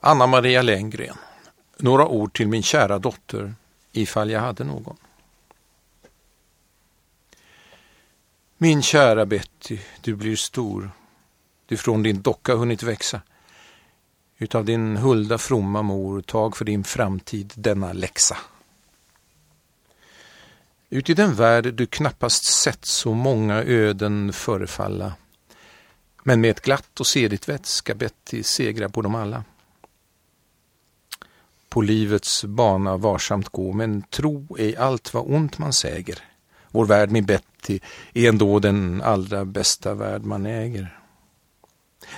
Anna Maria Lenngren. Några ord till min kära dotter, ifall jag hade någon. Min kära Betty, du blir stor. Du från din docka hunnit växa. Utav din hulda fromma mor, tag för din framtid denna läxa. Ut i den värld du knappast sett så många öden förefalla. Men med ett glatt och sedigt vett ska Betty segra på dem alla. På livets bana varsamt gå, men tro ej allt vad ont man säger. Vår värld min Betty är ändå den allra bästa värld man äger.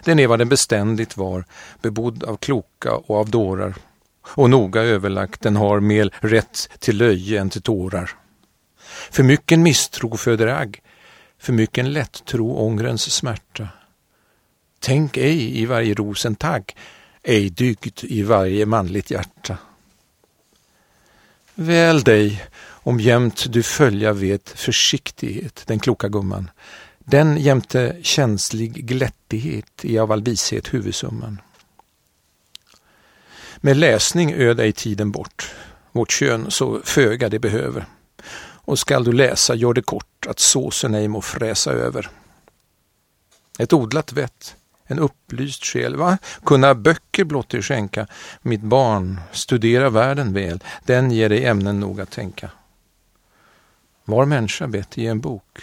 Den är vad den beständigt var, bebodd av kloka och av dårar. Och noga överlagt, den har mer rätt till löje än till tårar. För mycken misstro föder agg, för mycken lättro ångrens smärta. Tänk ej i varje rosentagg, ej dygd i varje manligt hjärta. Väl dig, om jämt du följa vet försiktighet, den kloka gumman, den jämte känslig glättighet i av all vishet huvudsumman. Med läsning öd ej tiden bort, vårt kön så föga det behöver. Och skall du läsa, gör det kort, att såsen ej må fräsa över. Ett odlat vett, en upplyst själ, va? Kunna böcker blott dig skänka. Mitt barn, studera världen väl, den ger dig ämnen nog att tänka. Var människa bett i en bok.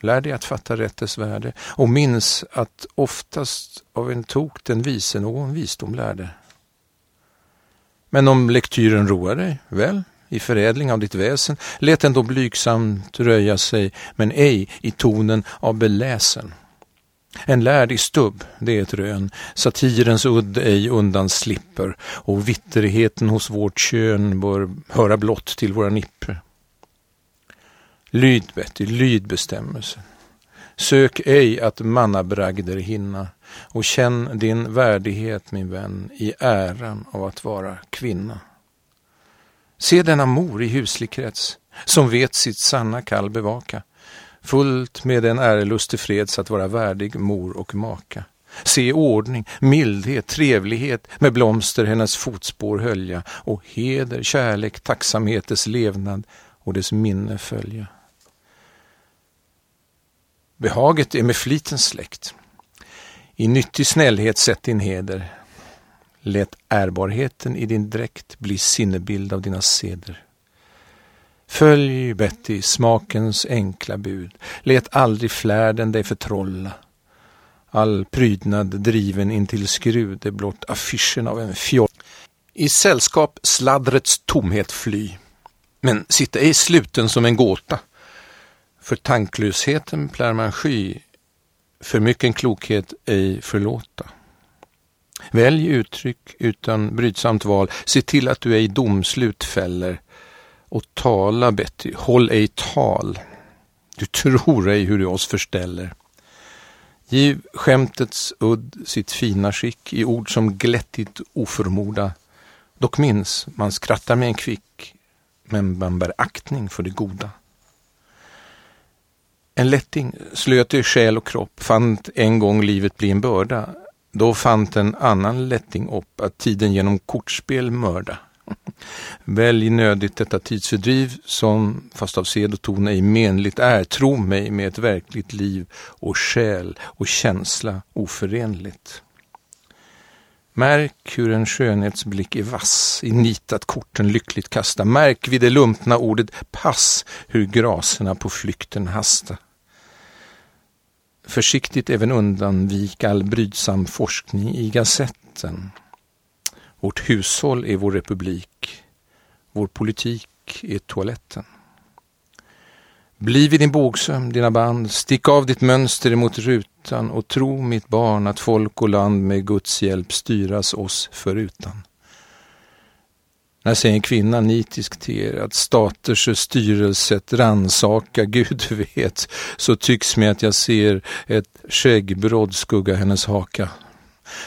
Lär dig att fatta rättes värde och minns att oftast av en tok den vise någon visdom lärde. Men om lektyren roar dig, väl, i förädling av ditt väsen, lät den då blygsamt röja sig, men ej i tonen av beläsen. En lärd i stubb, det är ett rön, satirens udd ej undan slipper och vitterheten hos vårt kön bör höra blott till våra nipper. Lyd, Betty, lyd bestämmelsen. Sök ej att mannabragder hinna och känn din värdighet, min vän, i äran av att vara kvinna. Se denna mor i huslig krets, som vet sitt sanna kall bevaka, fullt med en ärelust till freds att vara värdig mor och maka. Se ordning, mildhet, trevlighet med blomster hennes fotspår hölja och heder, kärlek, tacksamhet dess levnad och dess minne följa. Behaget är med flitens släkt. I nyttig snällhet sätt din heder. Lät ärbarheten i din dräkt bli sinnebild av dina seder. Följ, Betty, smakens enkla bud. Lät aldrig flärden dig förtrolla. All prydnad driven intill skrud är blott affischen av en fjoll. I sällskap sladdrets tomhet fly. Men sitta ej sluten som en gåta. För tanklösheten plär man sky, för mycken klokhet ej förlåta. Välj uttryck utan brydsamt val, se till att du ej domslut fäller och tala Betty, håll ej tal. Du tror ej hur du oss förställer. Giv skämtets udd sitt fina skick i ord som glättigt oförmoda. Dock minns, man skrattar med en kvick, men man bär aktning för det goda. En lätting slöt i själ och kropp, fant en gång livet bli en börda. Då fant en annan lätting upp att tiden genom kortspel mörda. Välj nödigt detta tidsfördriv som, fast av sed och ton ej menligt är, tro mig med ett verkligt liv och själ och känsla oförenligt. Märk hur en skönhetsblick är vass, i nitat korten lyckligt kasta. Märk vid det lumpna ordet pass hur graserna på flykten hasta försiktigt även undanvik all brydsam forskning i Gazetten. Vårt hushåll är vår republik. Vår politik är toaletten. Bli vid din bågsöm, dina band, stick av ditt mönster emot rutan och tro mitt barn att folk och land med Guds hjälp styras oss förutan. När säger en kvinna nitisk till er att staters styrelset ransaka Gud vet, så tycks mig att jag ser ett skäggbråd skugga hennes haka.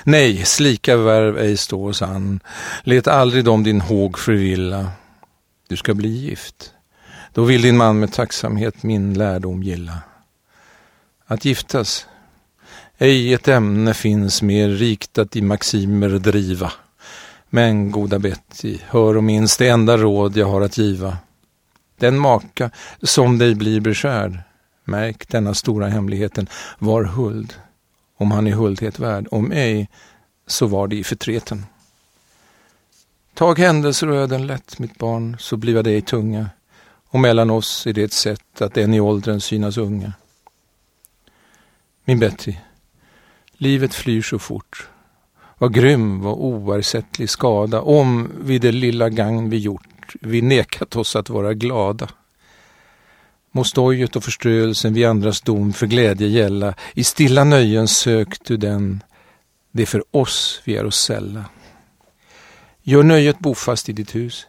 Nej, slika värv ej står sann. Let aldrig dem din håg förvilla. Du ska bli gift. Då vill din man med tacksamhet min lärdom gilla. Att giftas Ej ett ämne finns mer rikt att i maximer driva. Men, goda Betty, hör och minns det enda råd jag har att giva. Den maka som dig blir beskärd, märk denna stora hemligheten, var huld, om han är huldhet värd, om ej, så var det i förtreten. Tag händelser och öden lätt, mitt barn, så bliva dig tunga, och mellan oss är det ett sätt att en i åldern synas unga. Min Betty, livet flyr så fort. Vad grym, vad oersättlig skada om vid det lilla gagn vi gjort vi nekat oss att vara glada. Må stojet och förströelsen vid andras dom för glädje gälla. I stilla nöjen sök du den, det är för oss vi är oss sälla. Gör nöjet bofast i ditt hus,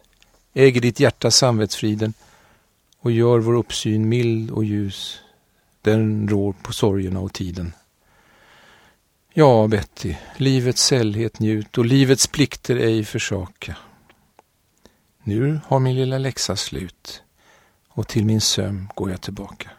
äger ditt hjärta samvetsfriden och gör vår uppsyn mild och ljus. Den rår på sorgerna och tiden. Ja, Betty, livets sällhet njut och livets plikter ej försaka. Nu har min lilla läxa slut och till min sömn går jag tillbaka.